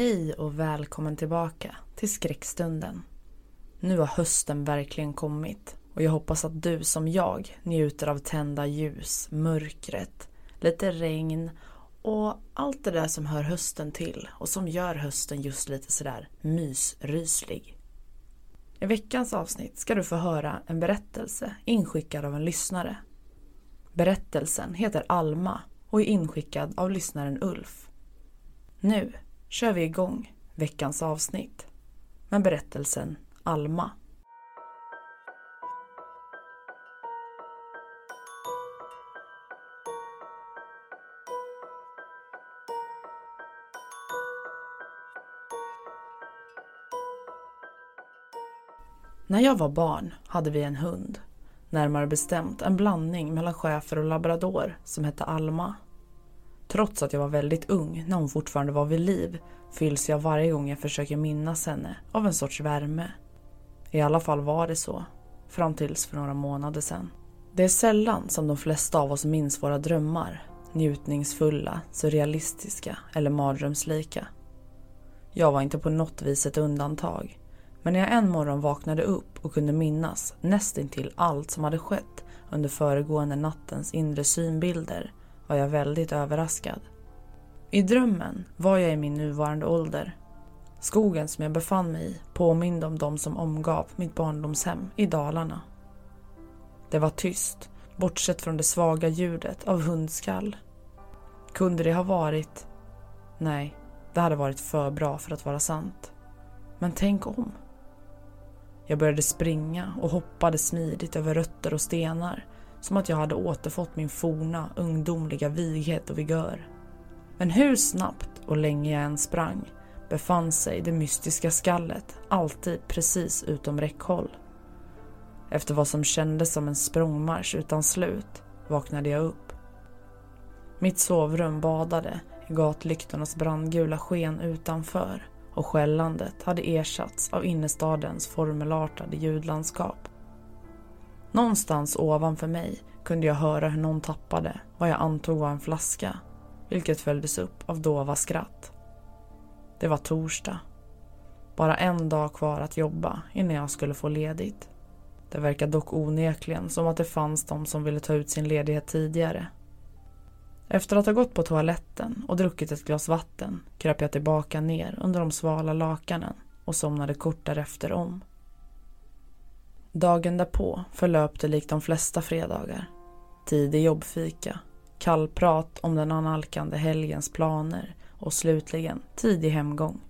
Hej och välkommen tillbaka till Skräckstunden. Nu har hösten verkligen kommit och jag hoppas att du som jag njuter av tända ljus, mörkret, lite regn och allt det där som hör hösten till och som gör hösten just lite sådär mysryslig. I veckans avsnitt ska du få höra en berättelse inskickad av en lyssnare. Berättelsen heter Alma och är inskickad av lyssnaren Ulf. Nu kör vi igång veckans avsnitt med berättelsen Alma. När jag var barn hade vi en hund. Närmare bestämt en blandning mellan schäfer och labrador som hette Alma. Trots att jag var väldigt ung när hon fortfarande var vid liv fylls jag varje gång jag försöker minnas henne av en sorts värme. I alla fall var det så, fram tills för några månader sedan. Det är sällan som de flesta av oss minns våra drömmar, njutningsfulla, surrealistiska eller mardrömslika. Jag var inte på något vis ett undantag, men när jag en morgon vaknade upp och kunde minnas nästintill allt som hade skett under föregående nattens inre synbilder var jag väldigt överraskad. I drömmen var jag i min nuvarande ålder. Skogen som jag befann mig i påminde om de som omgav mitt barndomshem i Dalarna. Det var tyst, bortsett från det svaga ljudet av hundskall. Kunde det ha varit... Nej, det hade varit för bra för att vara sant. Men tänk om. Jag började springa och hoppade smidigt över rötter och stenar som att jag hade återfått min forna ungdomliga vighet och vigör. Men hur snabbt och länge jag än sprang befann sig det mystiska skallet alltid precis utom räckhåll. Efter vad som kändes som en språngmarsch utan slut vaknade jag upp. Mitt sovrum badade i gatlyktornas brandgula sken utanför och skällandet hade ersatts av innerstadens formelartade ljudlandskap. Någonstans ovanför mig kunde jag höra hur någon tappade vad jag antog var en flaska, vilket följdes upp av dova skratt. Det var torsdag. Bara en dag kvar att jobba innan jag skulle få ledigt. Det verkar dock onekligen som att det fanns de som ville ta ut sin ledighet tidigare. Efter att ha gått på toaletten och druckit ett glas vatten kröp jag tillbaka ner under de svala lakanen och somnade kort därefter om. Dagen därpå förlöpte likt de flesta fredagar. Tidig jobbfika, kallprat om den analkande helgens planer och slutligen tidig hemgång.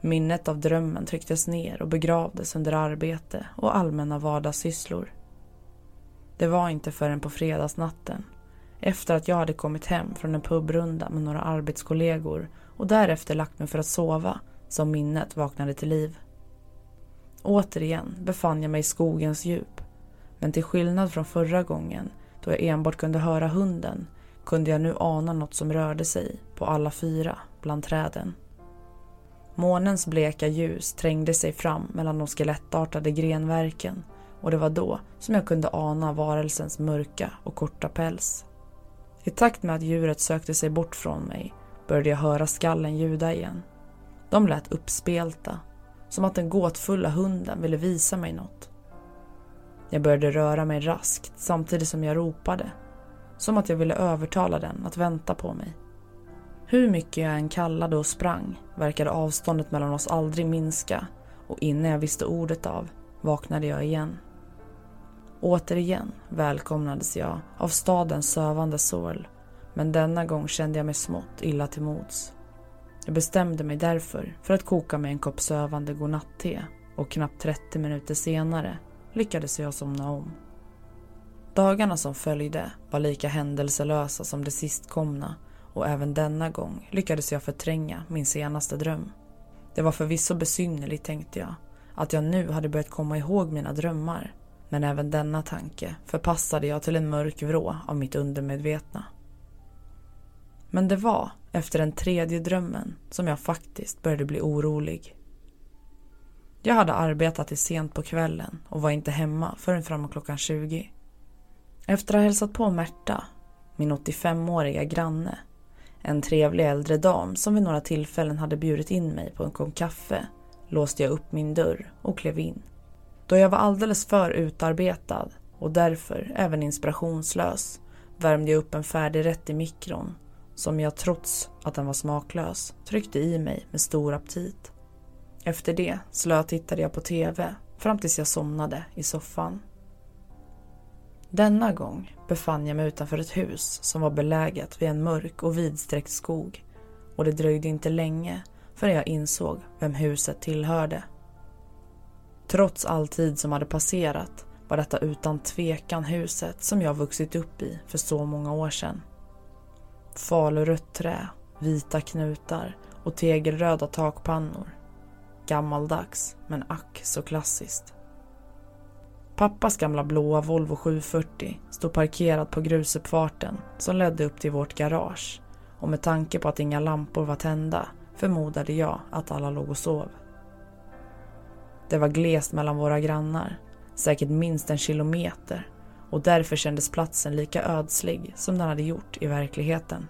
Minnet av drömmen trycktes ner och begravdes under arbete och allmänna vardagssysslor. Det var inte förrän på fredagsnatten, efter att jag hade kommit hem från en pubrunda med några arbetskollegor och därefter lagt mig för att sova, som minnet vaknade till liv. Återigen befann jag mig i skogens djup. Men till skillnad från förra gången, då jag enbart kunde höra hunden, kunde jag nu ana något som rörde sig på alla fyra bland träden. Månens bleka ljus trängde sig fram mellan de skelettartade grenverken och det var då som jag kunde ana varelsens mörka och korta päls. I takt med att djuret sökte sig bort från mig började jag höra skallen ljuda igen. De lät uppspelta som att den gåtfulla hunden ville visa mig något. Jag började röra mig raskt samtidigt som jag ropade. Som att jag ville övertala den att vänta på mig. Hur mycket jag än kallade och sprang verkade avståndet mellan oss aldrig minska och innan jag visste ordet av vaknade jag igen. Återigen välkomnades jag av stadens sövande sorl men denna gång kände jag mig smått illa till mods. Jag bestämde mig därför för att koka mig en kopp sövande godnatte och knappt 30 minuter senare lyckades jag somna om. Dagarna som följde var lika händelselösa som de sistkomna och även denna gång lyckades jag förtränga min senaste dröm. Det var förvisso besynnerligt tänkte jag, att jag nu hade börjat komma ihåg mina drömmar. Men även denna tanke förpassade jag till en mörk vrå av mitt undermedvetna. Men det var efter den tredje drömmen som jag faktiskt började bli orolig. Jag hade arbetat till sent på kvällen och var inte hemma förrän framåt klockan 20. Efter att ha hälsat på Märta, min 85-åriga granne, en trevlig äldre dam som vid några tillfällen hade bjudit in mig på en kopp kaffe, låste jag upp min dörr och klev in. Då jag var alldeles för utarbetad och därför även inspirationslös värmde jag upp en färdig rätt i mikron som jag trots att den var smaklös tryckte i mig med stor aptit. Efter det slötittade jag på TV fram tills jag somnade i soffan. Denna gång befann jag mig utanför ett hus som var beläget vid en mörk och vidsträckt skog och det dröjde inte länge förrän jag insåg vem huset tillhörde. Trots all tid som hade passerat var detta utan tvekan huset som jag vuxit upp i för så många år sedan. Falurött trä, vita knutar och tegelröda takpannor. Gammaldags, men ack så klassiskt. Pappas gamla blåa Volvo 740 stod parkerad på grusuppfarten som ledde upp till vårt garage och med tanke på att inga lampor var tända förmodade jag att alla låg och sov. Det var glest mellan våra grannar, säkert minst en kilometer och därför kändes platsen lika ödslig som den hade gjort i verkligheten.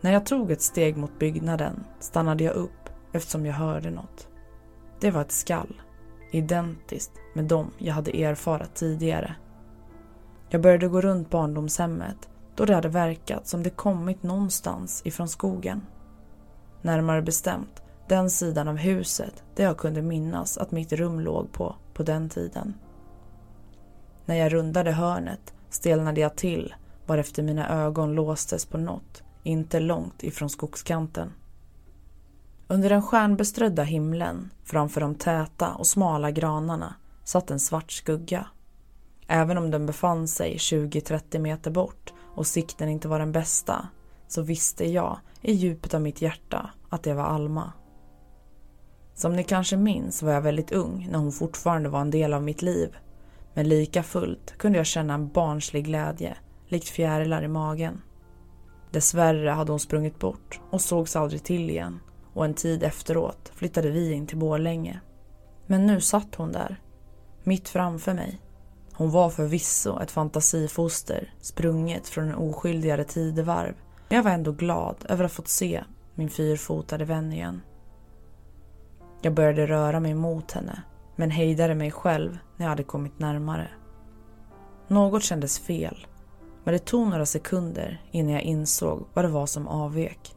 När jag tog ett steg mot byggnaden stannade jag upp eftersom jag hörde något. Det var ett skall, identiskt med dem jag hade erfarat tidigare. Jag började gå runt barndomshemmet då det hade verkat som det kommit någonstans ifrån skogen. Närmare bestämt den sidan av huset där jag kunde minnas att mitt rum låg på, på den tiden. När jag rundade hörnet stelnade jag till varefter mina ögon låstes på något, inte långt ifrån skogskanten. Under den stjärnbeströdda himlen, framför de täta och smala granarna, satt en svart skugga. Även om den befann sig 20-30 meter bort och sikten inte var den bästa, så visste jag i djupet av mitt hjärta att det var Alma. Som ni kanske minns var jag väldigt ung när hon fortfarande var en del av mitt liv. Men lika fullt kunde jag känna en barnslig glädje, likt fjärilar i magen. Dessvärre hade hon sprungit bort och sågs aldrig till igen och en tid efteråt flyttade vi in till Borlänge. Men nu satt hon där, mitt framför mig. Hon var förvisso ett fantasifoster sprunget från en oskyldigare tidevarv men jag var ändå glad över att ha fått se min fyrfotade vän igen. Jag började röra mig mot henne men hejdade mig själv när jag hade kommit närmare. Något kändes fel men det tog några sekunder innan jag insåg vad det var som avvek.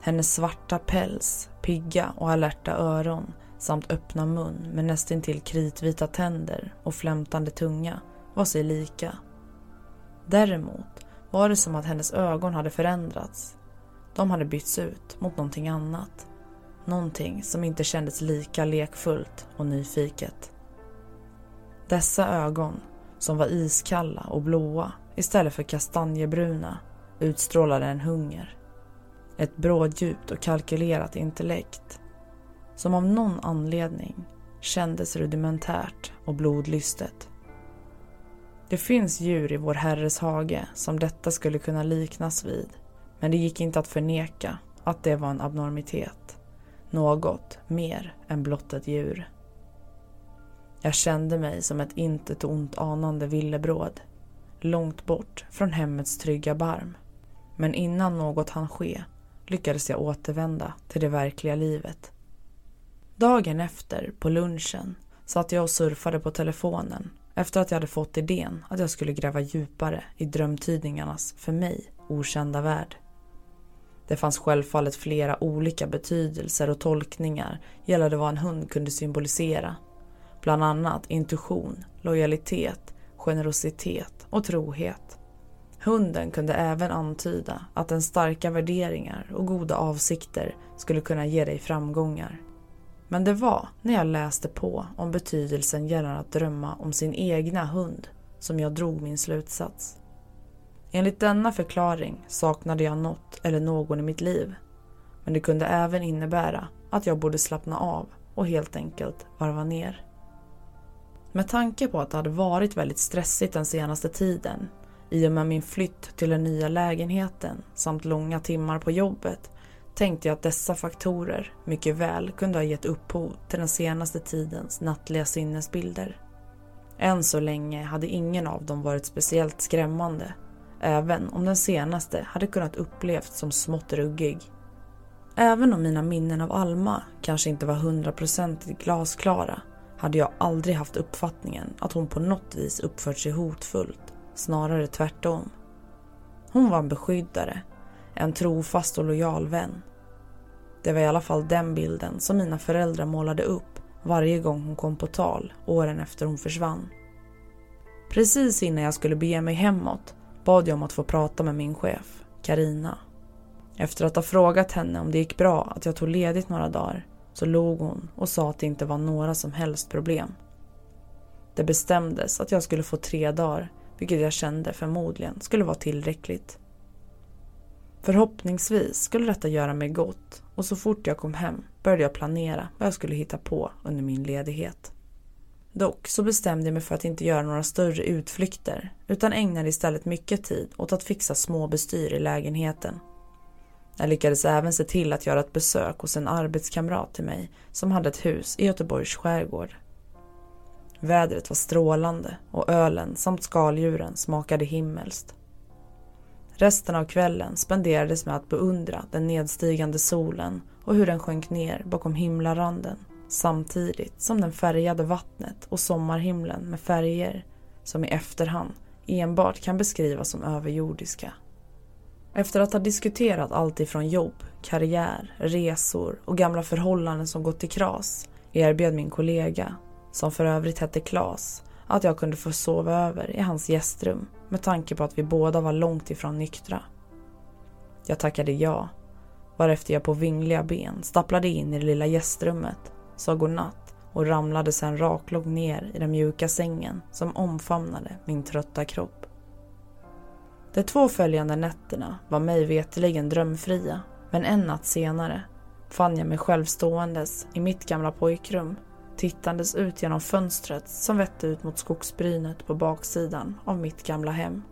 Hennes svarta päls, pigga och alerta öron samt öppna mun med nästintill kritvita tänder och flämtande tunga var sig lika. Däremot var det som att hennes ögon hade förändrats. De hade bytts ut mot någonting annat. Någonting som inte kändes lika lekfullt och nyfiket. Dessa ögon, som var iskalla och blåa istället för kastanjebruna, utstrålade en hunger. Ett bråddjupt och kalkylerat intellekt som av någon anledning kändes rudimentärt och blodlystet. Det finns djur i vår Herres hage som detta skulle kunna liknas vid men det gick inte att förneka att det var en abnormitet. Något mer än blott ett djur. Jag kände mig som ett intet ont anande villebråd långt bort från hemmets trygga barm. Men innan något hann ske lyckades jag återvända till det verkliga livet. Dagen efter, på lunchen, satt jag och surfade på telefonen efter att jag hade fått idén att jag skulle gräva djupare i drömtidningarnas, för mig, okända värld. Det fanns självfallet flera olika betydelser och tolkningar gällande vad en hund kunde symbolisera. Bland annat intuition, lojalitet, generositet och trohet. Hunden kunde även antyda att den starka värderingar och goda avsikter skulle kunna ge dig framgångar. Men det var när jag läste på om betydelsen gällande att drömma om sin egna hund som jag drog min slutsats. Enligt denna förklaring saknade jag något eller någon i mitt liv. Men det kunde även innebära att jag borde slappna av och helt enkelt varva ner. Med tanke på att det hade varit väldigt stressigt den senaste tiden i och med min flytt till den nya lägenheten samt långa timmar på jobbet tänkte jag att dessa faktorer mycket väl kunde ha gett upphov till den senaste tidens nattliga sinnesbilder. Än så länge hade ingen av dem varit speciellt skrämmande även om den senaste hade kunnat upplevts som smått ruggig. Även om mina minnen av Alma kanske inte var hundraprocentigt glasklara hade jag aldrig haft uppfattningen att hon på något vis uppfört sig hotfullt, snarare tvärtom. Hon var en beskyddare, en trofast och lojal vän. Det var i alla fall den bilden som mina föräldrar målade upp varje gång hon kom på tal åren efter hon försvann. Precis innan jag skulle bege mig hemåt bad jag om att få prata med min chef, Karina. Efter att ha frågat henne om det gick bra att jag tog ledigt några dagar så log hon och sa att det inte var några som helst problem. Det bestämdes att jag skulle få tre dagar, vilket jag kände förmodligen skulle vara tillräckligt. Förhoppningsvis skulle detta göra mig gott och så fort jag kom hem började jag planera vad jag skulle hitta på under min ledighet. Dock så bestämde jag mig för att inte göra några större utflykter utan ägnade istället mycket tid åt att fixa små bestyr i lägenheten. Jag lyckades även se till att göra ett besök hos en arbetskamrat till mig som hade ett hus i Göteborgs skärgård. Vädret var strålande och ölen samt skaldjuren smakade himmelskt. Resten av kvällen spenderades med att beundra den nedstigande solen och hur den sjönk ner bakom himlaranden samtidigt som den färgade vattnet och sommarhimlen med färger som i efterhand enbart kan beskrivas som överjordiska. Efter att ha diskuterat allt ifrån jobb, karriär, resor och gamla förhållanden som gått i kras erbjöd min kollega, som för övrigt hette Klas, att jag kunde få sova över i hans gästrum med tanke på att vi båda var långt ifrån nyktra. Jag tackade ja, varefter jag på vingliga ben stapplade in i det lilla gästrummet sa godnatt och ramlade sedan raklång ner i den mjuka sängen som omfamnade min trötta kropp. De två följande nätterna var mig veteligen drömfria men en natt senare fann jag mig själv ståendes i mitt gamla pojkrum tittandes ut genom fönstret som vette ut mot skogsbrynet på baksidan av mitt gamla hem.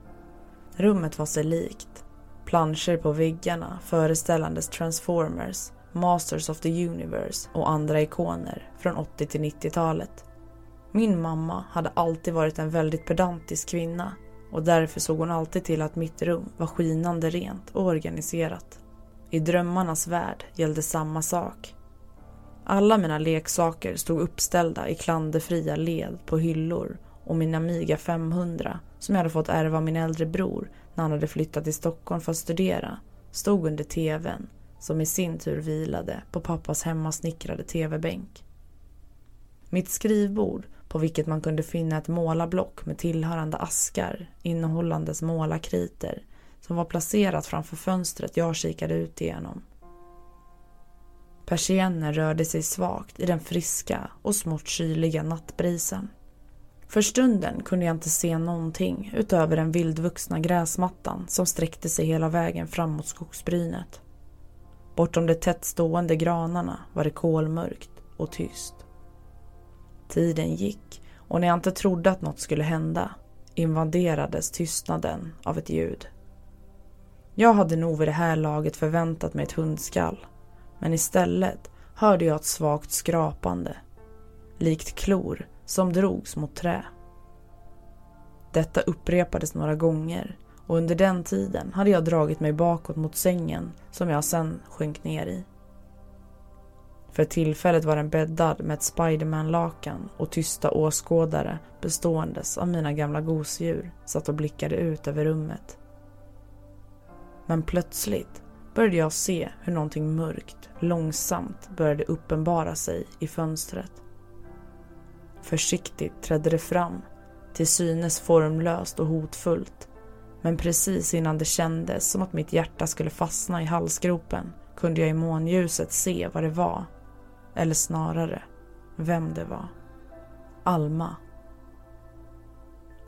Rummet var sig likt. Planscher på väggarna föreställandes Transformers Masters of the Universe och andra ikoner från 80 till 90-talet. Min mamma hade alltid varit en väldigt pedantisk kvinna och därför såg hon alltid till att mitt rum var skinande rent och organiserat. I drömmarnas värld gällde samma sak. Alla mina leksaker stod uppställda i klanderfria led på hyllor och min Amiga 500 som jag hade fått ärva av min äldre bror när han hade flyttat till Stockholm för att studera stod under tvn som i sin tur vilade på pappas hemmasnickrade tv-bänk. Mitt skrivbord, på vilket man kunde finna ett målarblock med tillhörande askar innehållandes målarkriter som var placerat framför fönstret jag kikade ut igenom. Persiennen rörde sig svagt i den friska och smått kyliga nattbrisen. För stunden kunde jag inte se någonting utöver den vildvuxna gräsmattan som sträckte sig hela vägen fram mot skogsbrynet. Bortom de tättstående granarna var det kolmörkt och tyst. Tiden gick och när jag inte trodde att något skulle hända invaderades tystnaden av ett ljud. Jag hade nog vid det här laget förväntat mig ett hundskall men istället hörde jag ett svagt skrapande likt klor som drogs mot trä. Detta upprepades några gånger och under den tiden hade jag dragit mig bakåt mot sängen som jag sen sjönk ner i. För tillfället var den bäddad med ett Spiderman-lakan och tysta åskådare beståendes av mina gamla gosedjur satt och blickade ut över rummet. Men plötsligt började jag se hur någonting mörkt långsamt började uppenbara sig i fönstret. Försiktigt trädde det fram, till synes formlöst och hotfullt. Men precis innan det kändes som att mitt hjärta skulle fastna i halsgropen kunde jag i månljuset se vad det var. Eller snarare, vem det var. Alma.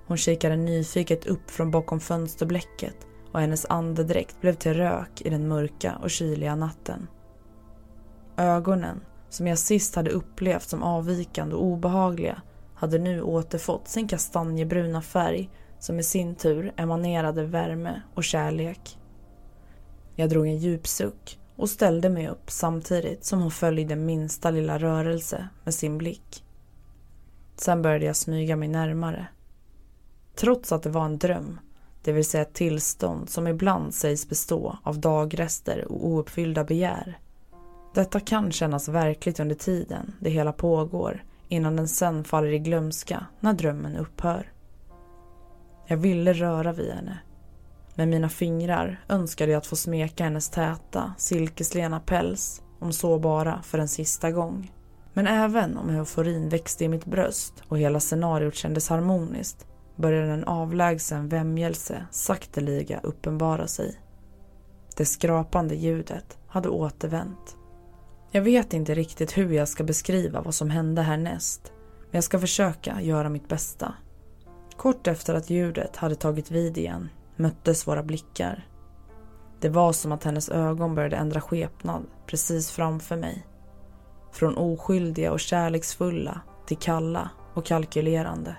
Hon kikade nyfiket upp från bakom fönsterblecket och hennes andedräkt blev till rök i den mörka och kyliga natten. Ögonen, som jag sist hade upplevt som avvikande och obehagliga, hade nu återfått sin kastanjebruna färg som i sin tur emanerade värme och kärlek. Jag drog en djup suck och ställde mig upp samtidigt som hon följde minsta lilla rörelse med sin blick. Sen började jag smyga mig närmare. Trots att det var en dröm, det vill säga ett tillstånd som ibland sägs bestå av dagrester och ouppfyllda begär. Detta kan kännas verkligt under tiden det hela pågår innan den sen faller i glömska när drömmen upphör. Jag ville röra vid henne. Med mina fingrar önskade jag att få smeka hennes täta, silkeslena päls, om så bara för en sista gång. Men även om euforin växte i mitt bröst och hela scenariot kändes harmoniskt började en avlägsen vämjelse sakteliga uppenbara sig. Det skrapande ljudet hade återvänt. Jag vet inte riktigt hur jag ska beskriva vad som hände härnäst, men jag ska försöka göra mitt bästa. Kort efter att ljudet hade tagit vid igen möttes våra blickar. Det var som att hennes ögon började ändra skepnad precis framför mig. Från oskyldiga och kärleksfulla till kalla och kalkylerande.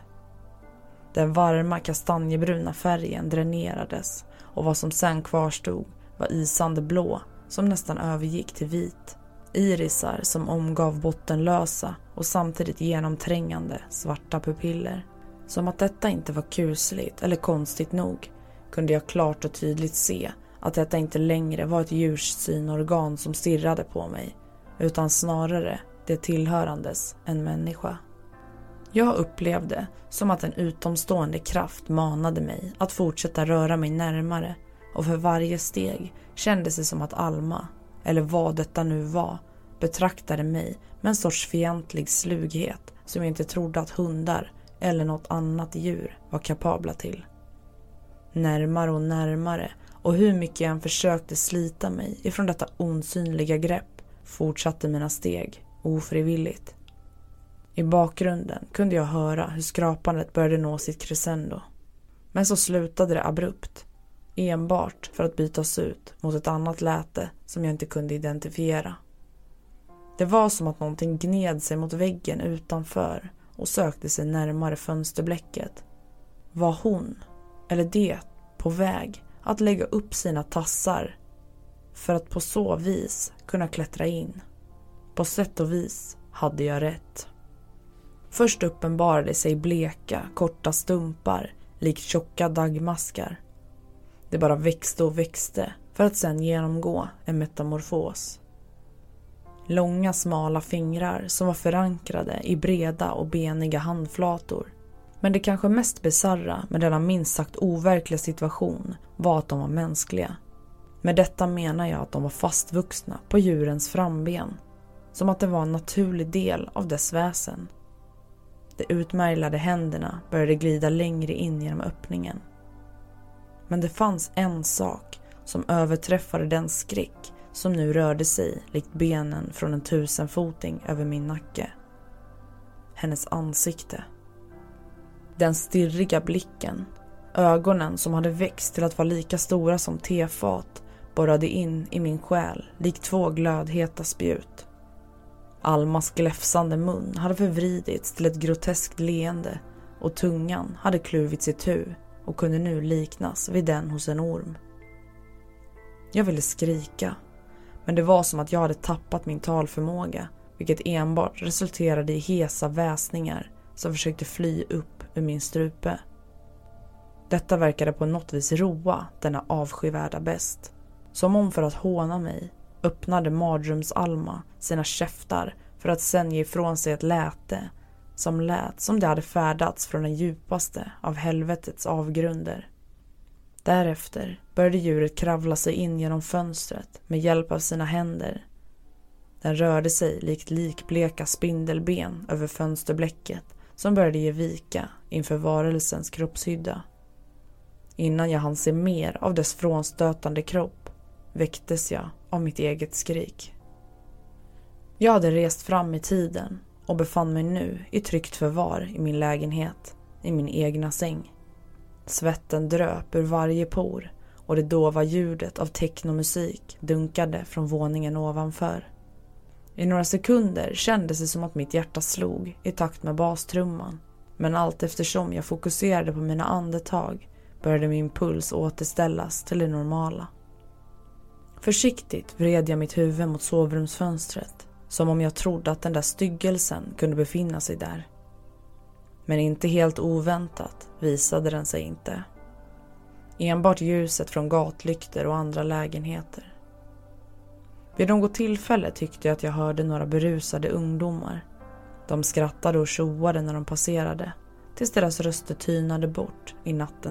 Den varma kastanjebruna färgen dränerades och vad som sen kvarstod var isande blå som nästan övergick till vit. Irisar som omgav bottenlösa och samtidigt genomträngande svarta pupiller. Som att detta inte var kusligt eller konstigt nog kunde jag klart och tydligt se att detta inte längre var ett djurs synorgan som stirrade på mig utan snarare det tillhörandes en människa. Jag upplevde som att en utomstående kraft manade mig att fortsätta röra mig närmare och för varje steg kändes det som att Alma, eller vad detta nu var, betraktade mig med en sorts fientlig slughet som jag inte trodde att hundar eller något annat djur var kapabla till. Närmare och närmare och hur mycket jag än försökte slita mig ifrån detta osynliga grepp fortsatte mina steg ofrivilligt. I bakgrunden kunde jag höra hur skrapandet började nå sitt crescendo. Men så slutade det abrupt. Enbart för att bytas ut mot ett annat läte som jag inte kunde identifiera. Det var som att någonting gned sig mot väggen utanför och sökte sig närmare fönsterblecket. Var hon, eller det, på väg att lägga upp sina tassar för att på så vis kunna klättra in? På sätt och vis hade jag rätt. Först uppenbarade sig bleka, korta stumpar likt tjocka dagmaskar. Det bara växte och växte för att sedan genomgå en metamorfos. Långa smala fingrar som var förankrade i breda och beniga handflator. Men det kanske mest bizarra med denna minst sagt overkliga situation var att de var mänskliga. Med detta menar jag att de var fastvuxna på djurens framben. Som att det var en naturlig del av dess väsen. De utmärglade händerna började glida längre in genom öppningen. Men det fanns en sak som överträffade den skräck som nu rörde sig likt benen från en tusenfoting över min nacke. Hennes ansikte. Den stirriga blicken, ögonen som hade växt till att vara lika stora som tefat borrade in i min själ likt två glödheta spjut. Almas gläfsande mun hade förvridits till ett groteskt leende och tungan hade kluvits i tu och kunde nu liknas vid den hos en orm. Jag ville skrika, men det var som att jag hade tappat min talförmåga vilket enbart resulterade i hesa väsningar som försökte fly upp ur min strupe. Detta verkade på något vis roa denna avskyvärda bäst. Som om för att håna mig öppnade mardröms-Alma sina käftar för att sen ge ifrån sig ett läte som lät som det hade färdats från den djupaste av helvetets avgrunder. Därefter började djuret kravla sig in genom fönstret med hjälp av sina händer. Den rörde sig likt likbleka spindelben över fönsterblecket som började ge vika inför varelsens kroppshydda. Innan jag hann se mer av dess frånstötande kropp väcktes jag av mitt eget skrik. Jag hade rest fram i tiden och befann mig nu i tryggt förvar i min lägenhet, i min egna säng. Svetten dröp ur varje por och det dova ljudet av technomusik dunkade från våningen ovanför. I några sekunder kändes det som att mitt hjärta slog i takt med bastrumman. Men allt eftersom jag fokuserade på mina andetag började min puls återställas till det normala. Försiktigt vred jag mitt huvud mot sovrumsfönstret som om jag trodde att den där styggelsen kunde befinna sig där. Men inte helt oväntat visade den sig inte. Enbart ljuset från gatlyktor och andra lägenheter. Vid något tillfälle tyckte jag att jag hörde några berusade ungdomar. De skrattade och tjoade när de passerade tills deras röster tynade bort i natten.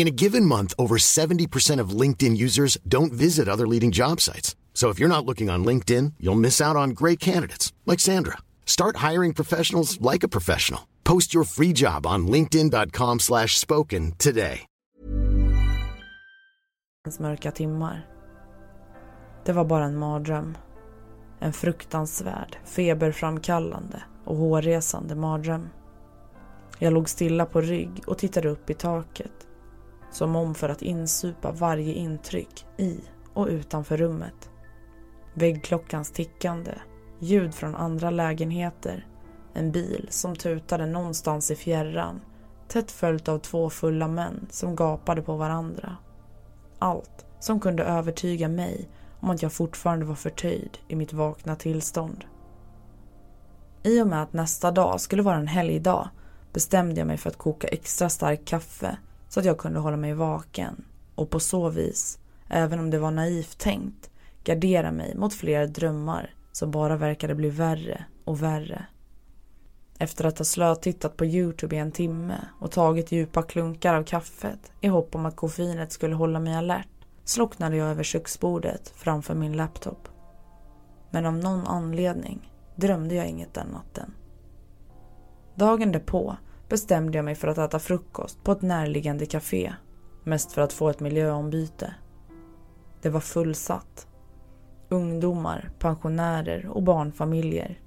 In a given month, over 70% of LinkedIn users don't visit other leading job sites. So if you're not looking on LinkedIn, you'll miss out on great candidates like Sandra. Start hiring professionals like a professional. Post your free job on linkedin.com/spoken today. mörka timmar. Det var bara en mardröm. En fruktansvärd, feberframkallande och hårresande mardröm. Jag låg stilla på rygg och tittade upp i taket. Som om för att insupa varje intryck i och utanför rummet. Väggklockans tickande, ljud från andra lägenheter, en bil som tutade någonstans i fjärran, tätt följt av två fulla män som gapade på varandra. Allt som kunde övertyga mig om att jag fortfarande var förtöjd i mitt vakna tillstånd. I och med att nästa dag skulle vara en helgdag bestämde jag mig för att koka extra starkt kaffe så att jag kunde hålla mig vaken och på så vis, även om det var naivt tänkt, gardera mig mot flera drömmar som bara verkade bli värre och värre. Efter att ha slötittat på Youtube i en timme och tagit djupa klunkar av kaffet i hopp om att koffeinet skulle hålla mig alert slocknade jag över köksbordet framför min laptop. Men av någon anledning drömde jag inget den natten. Dagen därpå bestämde jag mig för att äta frukost på ett närliggande café. Mest för att få ett miljöombyte. Det var fullsatt. Ungdomar, pensionärer och barnfamiljer.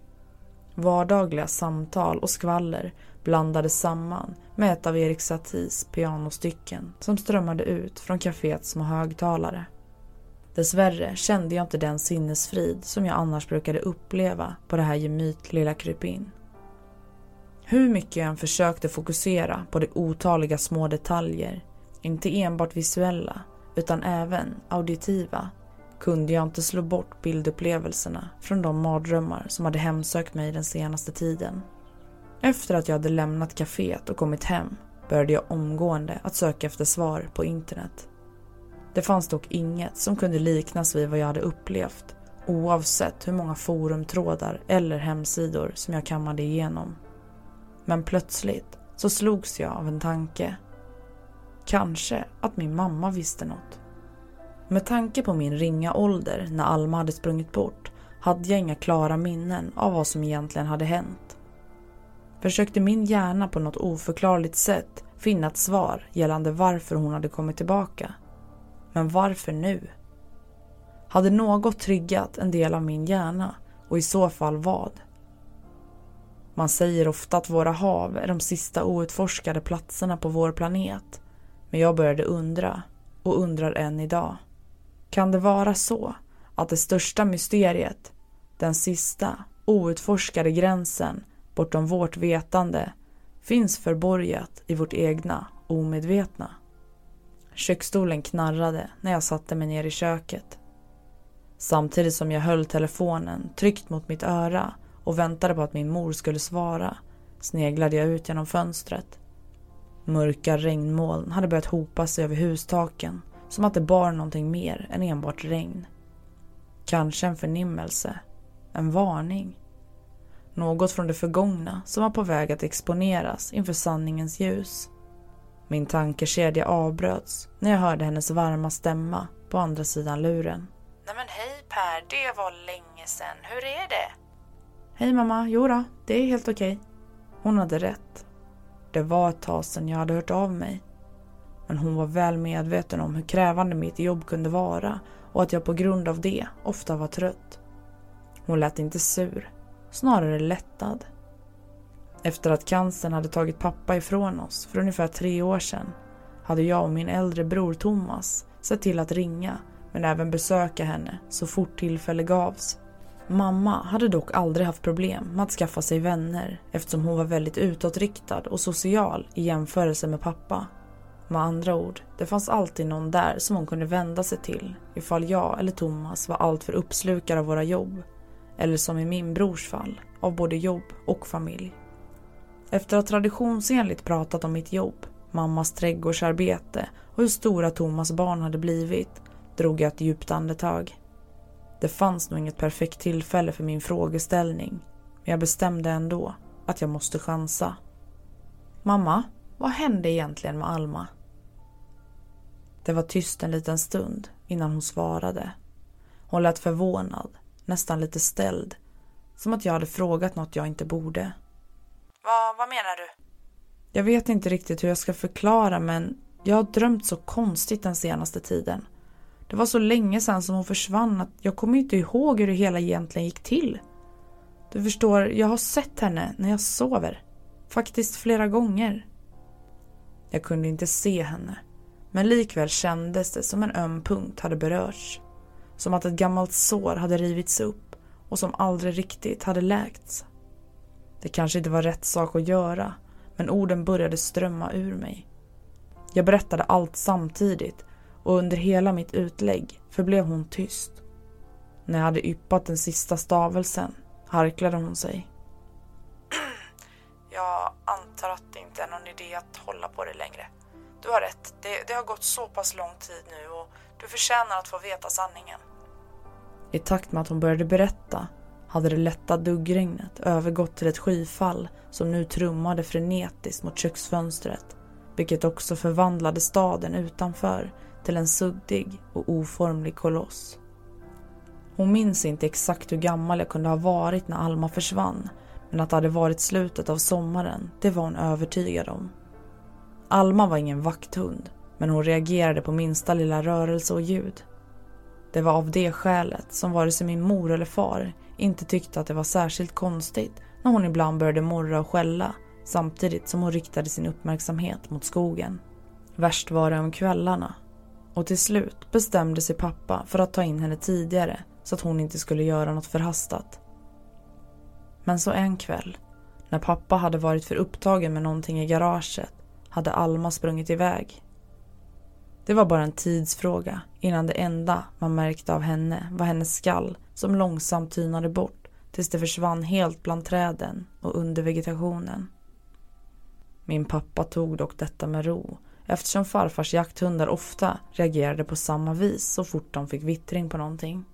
Vardagliga samtal och skvaller blandades samman med ett av Erik Saties pianostycken som strömmade ut från kaféets små högtalare. Dessvärre kände jag inte den sinnesfrid som jag annars brukade uppleva på det här gemyt lilla krypin. Hur mycket jag än försökte fokusera på de otaliga små detaljer, inte enbart visuella utan även auditiva, kunde jag inte slå bort bildupplevelserna från de mardrömmar som hade hemsökt mig den senaste tiden. Efter att jag hade lämnat kaféet och kommit hem började jag omgående att söka efter svar på internet. Det fanns dock inget som kunde liknas vid vad jag hade upplevt oavsett hur många forumtrådar eller hemsidor som jag kammade igenom. Men plötsligt så slogs jag av en tanke. Kanske att min mamma visste något. Med tanke på min ringa ålder när Alma hade sprungit bort hade jag inga klara minnen av vad som egentligen hade hänt. Försökte min hjärna på något oförklarligt sätt finna ett svar gällande varför hon hade kommit tillbaka. Men varför nu? Hade något triggat en del av min hjärna och i så fall vad? Man säger ofta att våra hav är de sista outforskade platserna på vår planet. Men jag började undra och undrar än idag. Kan det vara så att det största mysteriet, den sista outforskade gränsen bortom vårt vetande finns förborgat i vårt egna omedvetna. Köksstolen knarrade när jag satte mig ner i köket. Samtidigt som jag höll telefonen tryckt mot mitt öra och väntade på att min mor skulle svara sneglade jag ut genom fönstret. Mörka regnmoln hade börjat hopa sig över hustaken som att det bar någonting mer än enbart regn. Kanske en förnimmelse, en varning. Något från det förgångna som var på väg att exponeras inför sanningens ljus. Min tankekedja avbröts när jag hörde hennes varma stämma på andra sidan luren. Nej men hej Per, det var länge sedan. Hur är det? Hej mamma, jodå, det är helt okej. Hon hade rätt. Det var ett tag sedan jag hade hört av mig. Men hon var väl medveten om hur krävande mitt jobb kunde vara och att jag på grund av det ofta var trött. Hon lät inte sur, snarare lättad. Efter att cancern hade tagit pappa ifrån oss för ungefär tre år sedan hade jag och min äldre bror Thomas sett till att ringa men även besöka henne så fort tillfälle gavs. Mamma hade dock aldrig haft problem med att skaffa sig vänner eftersom hon var väldigt utåtriktad och social i jämförelse med pappa. Med andra ord, det fanns alltid någon där som hon kunde vända sig till ifall jag eller Thomas var alltför uppslukade av våra jobb. Eller som i min brors fall, av både jobb och familj. Efter att traditionsenligt pratat om mitt jobb, mammas trädgårdsarbete och hur stora Thomas barn hade blivit drog jag ett djupt andetag. Det fanns nog inget perfekt tillfälle för min frågeställning men jag bestämde ändå att jag måste chansa. Mamma, vad hände egentligen med Alma? Det var tyst en liten stund innan hon svarade. Hon lät förvånad, nästan lite ställd. Som att jag hade frågat något jag inte borde. Va, vad menar du? Jag vet inte riktigt hur jag ska förklara men jag har drömt så konstigt den senaste tiden. Det var så länge sedan som hon försvann att jag kommer inte ihåg hur det hela egentligen gick till. Du förstår, jag har sett henne när jag sover. Faktiskt flera gånger. Jag kunde inte se henne. Men likväl kändes det som en öm punkt hade berörts. Som att ett gammalt sår hade rivits upp och som aldrig riktigt hade läkts. Det kanske inte var rätt sak att göra, men orden började strömma ur mig. Jag berättade allt samtidigt och under hela mitt utlägg förblev hon tyst. När jag hade yppat den sista stavelsen harklade hon sig. Jag antar att det inte är någon idé att hålla på det längre. Du har rätt, det, det har gått så pass lång tid nu och du förtjänar att få veta sanningen. I takt med att hon började berätta hade det lätta duggregnet övergått till ett skyfall som nu trummade frenetiskt mot köksfönstret, vilket också förvandlade staden utanför till en suddig och oformlig koloss. Hon minns inte exakt hur gammal jag kunde ha varit när Alma försvann, men att det hade varit slutet av sommaren, det var hon övertygad om. Alma var ingen vakthund, men hon reagerade på minsta lilla rörelse och ljud. Det var av det skälet som vare sig min mor eller far inte tyckte att det var särskilt konstigt när hon ibland började morra och skälla samtidigt som hon riktade sin uppmärksamhet mot skogen. Värst var det om kvällarna. Och till slut bestämde sig pappa för att ta in henne tidigare så att hon inte skulle göra något förhastat. Men så en kväll, när pappa hade varit för upptagen med någonting i garaget, hade Alma sprungit iväg. Det var bara en tidsfråga innan det enda man märkte av henne var hennes skall som långsamt tynade bort tills det försvann helt bland träden och under vegetationen. Min pappa tog dock detta med ro eftersom farfars jakthundar ofta reagerade på samma vis så fort de fick vittring på någonting.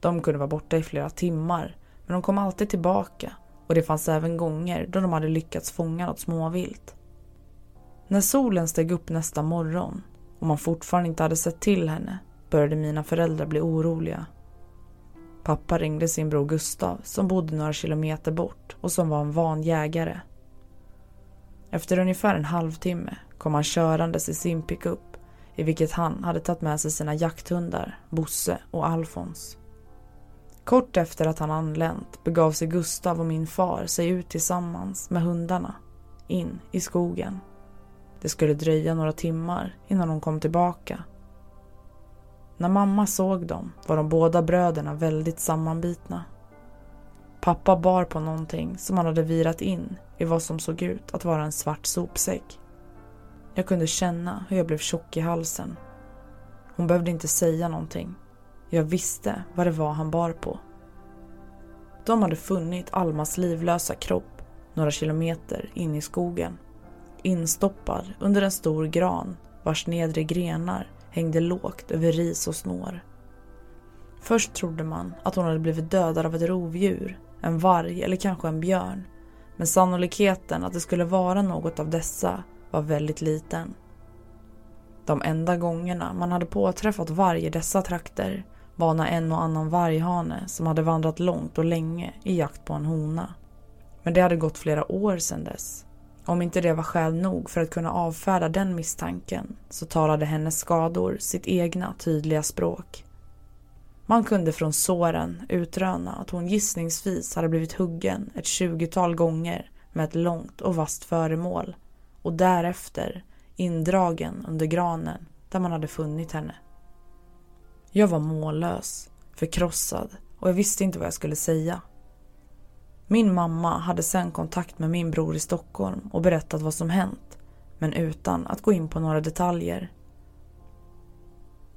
De kunde vara borta i flera timmar men de kom alltid tillbaka och det fanns även gånger då de hade lyckats fånga något småvilt. När solen steg upp nästa morgon och man fortfarande inte hade sett till henne började mina föräldrar bli oroliga. Pappa ringde sin bror Gustav som bodde några kilometer bort och som var en van jägare. Efter ungefär en halvtimme kom han körandes i sin pickup i vilket han hade tagit med sig sina jakthundar Bosse och Alfons. Kort efter att han anlänt begav sig Gustav och min far sig ut tillsammans med hundarna in i skogen. Det skulle dröja några timmar innan de kom tillbaka. När mamma såg dem var de båda bröderna väldigt sammanbitna. Pappa bar på någonting som han hade virat in i vad som såg ut att vara en svart sopsäck. Jag kunde känna hur jag blev tjock i halsen. Hon behövde inte säga någonting. Jag visste vad det var han bar på. De hade funnit Almas livlösa kropp några kilometer in i skogen. Instoppad under en stor gran vars nedre grenar hängde lågt över ris och snår. Först trodde man att hon hade blivit dödad av ett rovdjur, en varg eller kanske en björn. Men sannolikheten att det skulle vara något av dessa var väldigt liten. De enda gångerna man hade påträffat varg i dessa trakter var när en och annan varghane som hade vandrat långt och länge i jakt på en hona. Men det hade gått flera år sedan dess. Om inte det var skäl nog för att kunna avfärda den misstanken så talade hennes skador sitt egna tydliga språk. Man kunde från såren utröna att hon gissningsvis hade blivit huggen ett tjugotal gånger med ett långt och vasst föremål och därefter indragen under granen där man hade funnit henne. Jag var mållös, förkrossad och jag visste inte vad jag skulle säga. Min mamma hade sen kontakt med min bror i Stockholm och berättat vad som hänt, men utan att gå in på några detaljer.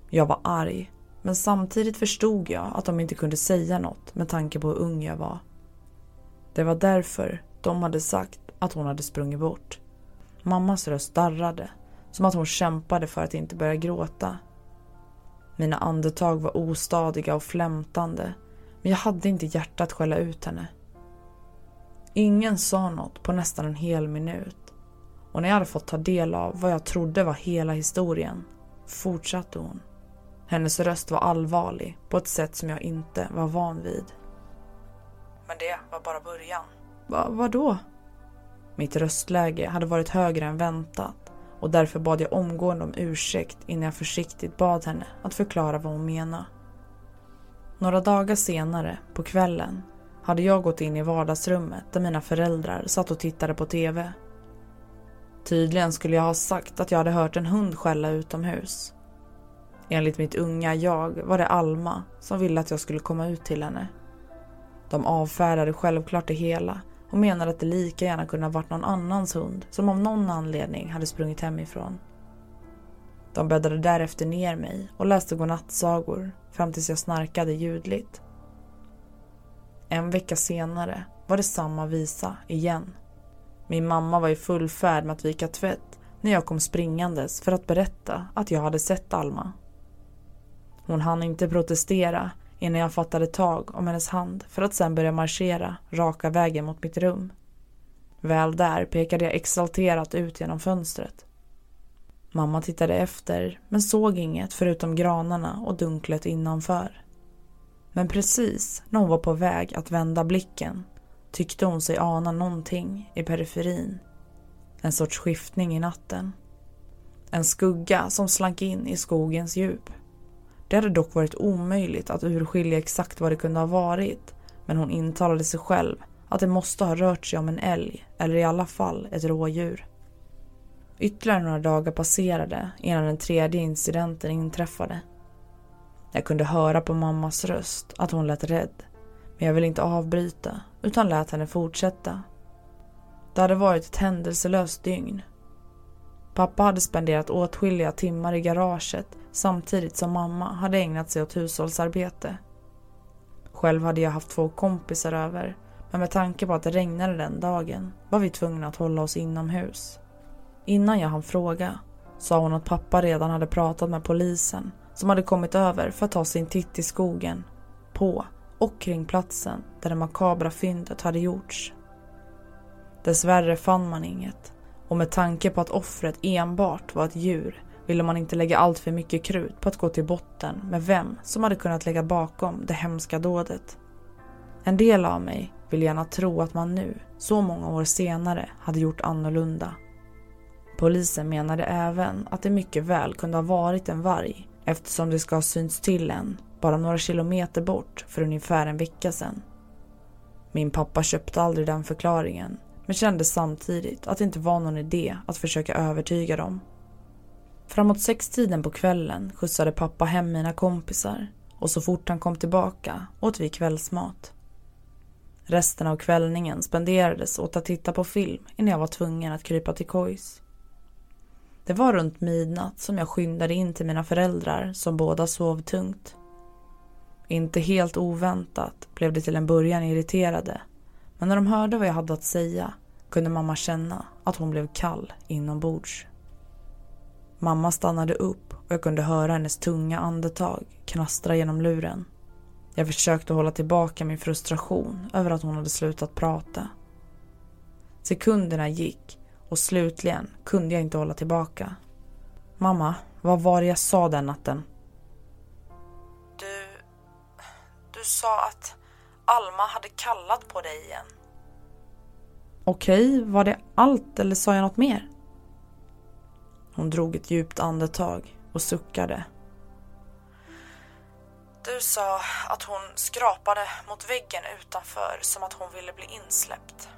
Jag var arg, men samtidigt förstod jag att de inte kunde säga något med tanke på hur ung jag var. Det var därför de hade sagt att hon hade sprungit bort. Mammas röst darrade, som att hon kämpade för att inte börja gråta. Mina andetag var ostadiga och flämtande, men jag hade inte hjärtat att skälla ut henne. Ingen sa något på nästan en hel minut. Och när jag hade fått ta del av vad jag trodde var hela historien fortsatte hon. Hennes röst var allvarlig på ett sätt som jag inte var van vid. Men det var bara början. Va, vadå? Mitt röstläge hade varit högre än väntat och därför bad jag omgående om ursäkt innan jag försiktigt bad henne att förklara vad hon menade. Några dagar senare, på kvällen, hade jag gått in i vardagsrummet där mina föräldrar satt och tittade på TV. Tydligen skulle jag ha sagt att jag hade hört en hund skälla utomhus. Enligt mitt unga jag var det Alma som ville att jag skulle komma ut till henne. De avfärdade självklart det hela och menade att det lika gärna kunde ha varit någon annans hund som av någon anledning hade sprungit hemifrån. De bäddade därefter ner mig och läste godnattsagor fram tills jag snarkade ljudligt. En vecka senare var det samma visa igen. Min mamma var i full färd med att vika tvätt när jag kom springandes för att berätta att jag hade sett Alma. Hon hann inte protestera innan jag fattade tag om hennes hand för att sen börja marschera raka vägen mot mitt rum. Väl där pekade jag exalterat ut genom fönstret. Mamma tittade efter men såg inget förutom granarna och dunklet innanför. Men precis när hon var på väg att vända blicken tyckte hon sig ana någonting i periferin. En sorts skiftning i natten. En skugga som slank in i skogens djup. Det hade dock varit omöjligt att urskilja exakt vad det kunde ha varit men hon intalade sig själv att det måste ha rört sig om en älg eller i alla fall ett rådjur. Ytterligare några dagar passerade innan den tredje incidenten inträffade. Jag kunde höra på mammas röst att hon lät rädd. Men jag ville inte avbryta utan lät henne fortsätta. Det hade varit ett händelselöst dygn. Pappa hade spenderat åtskilliga timmar i garaget samtidigt som mamma hade ägnat sig åt hushållsarbete. Själv hade jag haft två kompisar över men med tanke på att det regnade den dagen var vi tvungna att hålla oss inomhus. Innan jag hann fråga sa hon att pappa redan hade pratat med polisen som hade kommit över för att ta sin titt i skogen, på och kring platsen där det makabra fyndet hade gjorts. Dessvärre fann man inget och med tanke på att offret enbart var ett djur ville man inte lägga allt för mycket krut på att gå till botten med vem som hade kunnat lägga bakom det hemska dådet. En del av mig vill gärna tro att man nu, så många år senare, hade gjort annorlunda. Polisen menade även att det mycket väl kunde ha varit en varg eftersom det ska ha synts till en bara några kilometer bort för ungefär en vecka sedan. Min pappa köpte aldrig den förklaringen men kände samtidigt att det inte var någon idé att försöka övertyga dem. Framåt sextiden på kvällen skjutsade pappa hem mina kompisar och så fort han kom tillbaka åt vi kvällsmat. Resten av kvällningen spenderades åt att titta på film innan jag var tvungen att krypa till kojs. Det var runt midnatt som jag skyndade in till mina föräldrar som båda sov tungt. Inte helt oväntat blev de till en början irriterade men när de hörde vad jag hade att säga kunde mamma känna att hon blev kall inombords. Mamma stannade upp och jag kunde höra hennes tunga andetag knastra genom luren. Jag försökte hålla tillbaka min frustration över att hon hade slutat prata. Sekunderna gick och slutligen kunde jag inte hålla tillbaka. Mamma, vad var det jag sa den natten? Du... Du sa att Alma hade kallat på dig igen. Okej, var det allt eller sa jag något mer? Hon drog ett djupt andetag och suckade. Du sa att hon skrapade mot väggen utanför som att hon ville bli insläppt.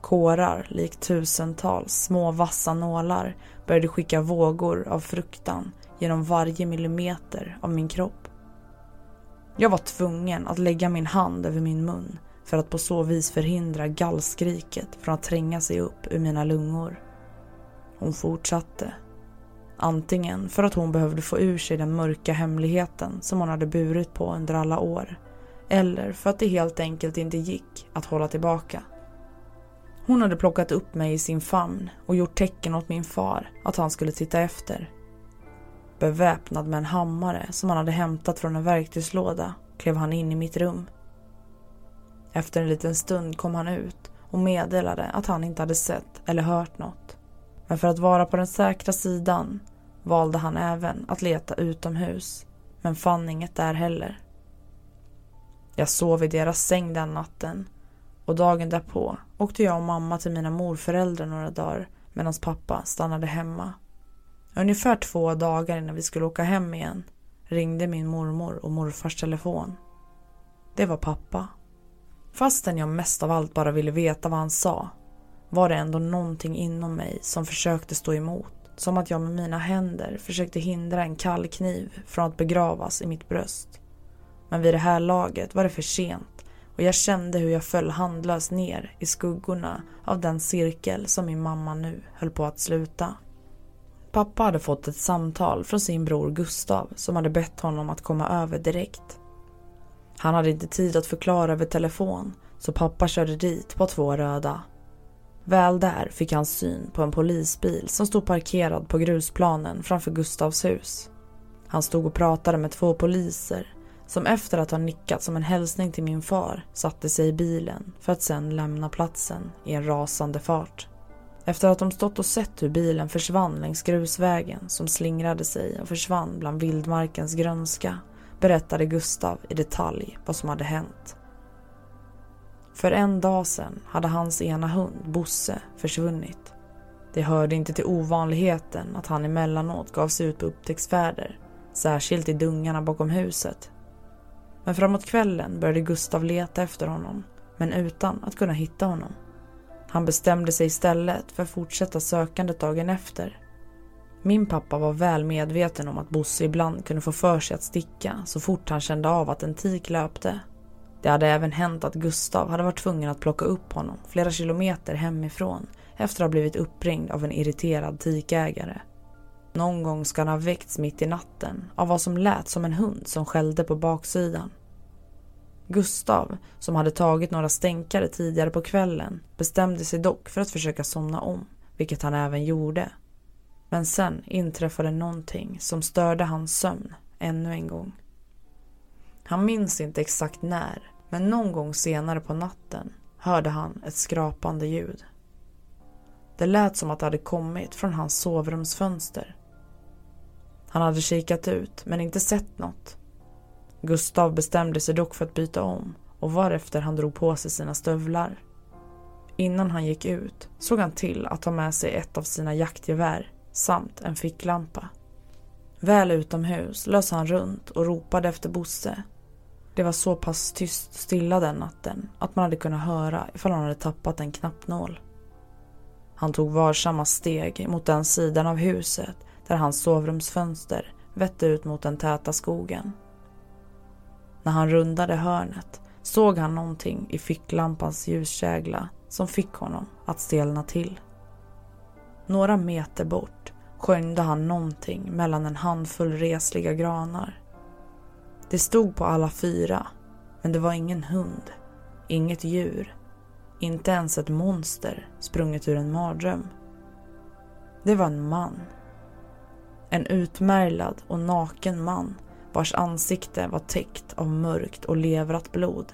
Kårar, likt tusentals små vassa nålar, började skicka vågor av fruktan genom varje millimeter av min kropp. Jag var tvungen att lägga min hand över min mun för att på så vis förhindra gallskriket från att tränga sig upp ur mina lungor. Hon fortsatte. Antingen för att hon behövde få ur sig den mörka hemligheten som hon hade burit på under alla år. Eller för att det helt enkelt inte gick att hålla tillbaka. Hon hade plockat upp mig i sin famn och gjort tecken åt min far att han skulle titta efter. Beväpnad med en hammare som han hade hämtat från en verktygslåda klev han in i mitt rum. Efter en liten stund kom han ut och meddelade att han inte hade sett eller hört något. Men för att vara på den säkra sidan valde han även att leta utomhus, men fann inget där heller. Jag sov i deras säng den natten och dagen därpå åkte jag och mamma till mina morföräldrar några dagar medan pappa stannade hemma. Ungefär två dagar innan vi skulle åka hem igen ringde min mormor och morfars telefon. Det var pappa. Fastän jag mest av allt bara ville veta vad han sa var det ändå någonting inom mig som försökte stå emot. Som att jag med mina händer försökte hindra en kall kniv från att begravas i mitt bröst. Men vid det här laget var det för sent och jag kände hur jag föll handlöst ner i skuggorna av den cirkel som min mamma nu höll på att sluta. Pappa hade fått ett samtal från sin bror Gustav som hade bett honom att komma över direkt. Han hade inte tid att förklara över telefon så pappa körde dit på två röda. Väl där fick han syn på en polisbil som stod parkerad på grusplanen framför Gustavs hus. Han stod och pratade med två poliser som efter att ha nickat som en hälsning till min far satte sig i bilen för att sedan lämna platsen i en rasande fart. Efter att de stått och sett hur bilen försvann längs grusvägen som slingrade sig och försvann bland vildmarkens grönska berättade Gustav i detalj vad som hade hänt. För en dag sedan hade hans ena hund, Bosse, försvunnit. Det hörde inte till ovanligheten att han emellanåt gav sig ut på upptäcktsfärder, särskilt i dungarna bakom huset. Men framåt kvällen började Gustav leta efter honom, men utan att kunna hitta honom. Han bestämde sig istället för att fortsätta sökandet dagen efter. Min pappa var väl medveten om att Bosse ibland kunde få för sig att sticka så fort han kände av att en tik löpte. Det hade även hänt att Gustav hade varit tvungen att plocka upp honom flera kilometer hemifrån efter att ha blivit uppringd av en irriterad tikägare. Någon gång ska han ha väckts mitt i natten av vad som lät som en hund som skällde på baksidan. Gustav, som hade tagit några stänkare tidigare på kvällen, bestämde sig dock för att försöka somna om, vilket han även gjorde. Men sen inträffade någonting som störde hans sömn ännu en gång. Han minns inte exakt när, men någon gång senare på natten hörde han ett skrapande ljud. Det lät som att det hade kommit från hans sovrumsfönster. Han hade kikat ut men inte sett något Gustav bestämde sig dock för att byta om och varefter han drog på sig sina stövlar. Innan han gick ut såg han till att ta med sig ett av sina jaktgevär samt en ficklampa. Väl utomhus lös han runt och ropade efter Bosse. Det var så pass tyst och stilla den natten att man hade kunnat höra ifall han hade tappat en knappnål. Han tog varsamma steg mot den sidan av huset där hans sovrumsfönster vette ut mot den täta skogen. När han rundade hörnet såg han någonting i ficklampans ljuskägla som fick honom att stelna till. Några meter bort skönjde han någonting mellan en handfull resliga granar. Det stod på alla fyra, men det var ingen hund, inget djur, inte ens ett monster sprunget ur en mardröm. Det var en man. En utmärglad och naken man vars ansikte var täckt av mörkt och levrat blod.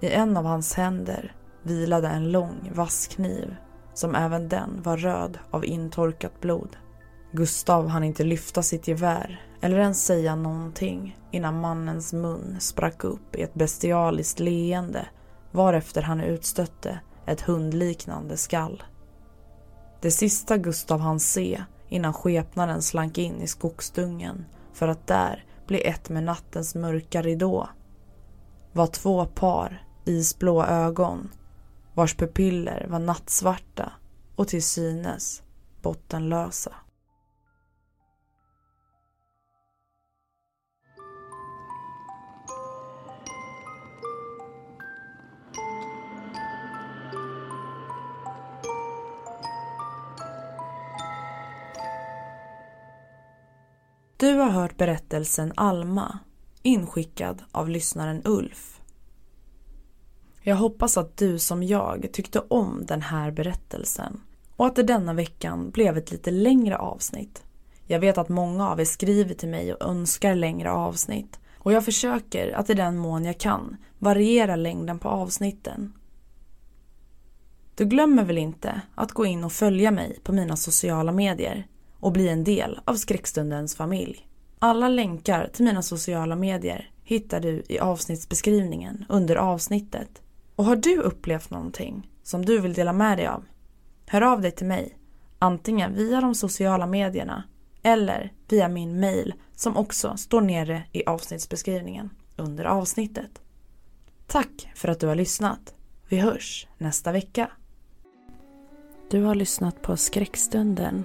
I en av hans händer vilade en lång vass kniv som även den var röd av intorkat blod. Gustav hann inte lyfta sitt gevär eller ens säga någonting innan mannens mun sprack upp i ett bestialiskt leende varefter han utstötte ett hundliknande skall. Det sista Gustav hann se innan skepnaden slank in i skogsdungen för att där bli ett med nattens mörka ridå var två par isblå ögon vars pupiller var nattsvarta och till synes bottenlösa. Du har hört berättelsen Alma, inskickad av lyssnaren Ulf. Jag hoppas att du som jag tyckte om den här berättelsen och att det denna veckan blev ett lite längre avsnitt. Jag vet att många av er skriver till mig och önskar längre avsnitt och jag försöker att i den mån jag kan variera längden på avsnitten. Du glömmer väl inte att gå in och följa mig på mina sociala medier och bli en del av skräckstundens familj. Alla länkar till mina sociala medier hittar du i avsnittsbeskrivningen under avsnittet. Och har du upplevt någonting som du vill dela med dig av? Hör av dig till mig, antingen via de sociala medierna eller via min mail som också står nere i avsnittsbeskrivningen under avsnittet. Tack för att du har lyssnat. Vi hörs nästa vecka. Du har lyssnat på Skräckstunden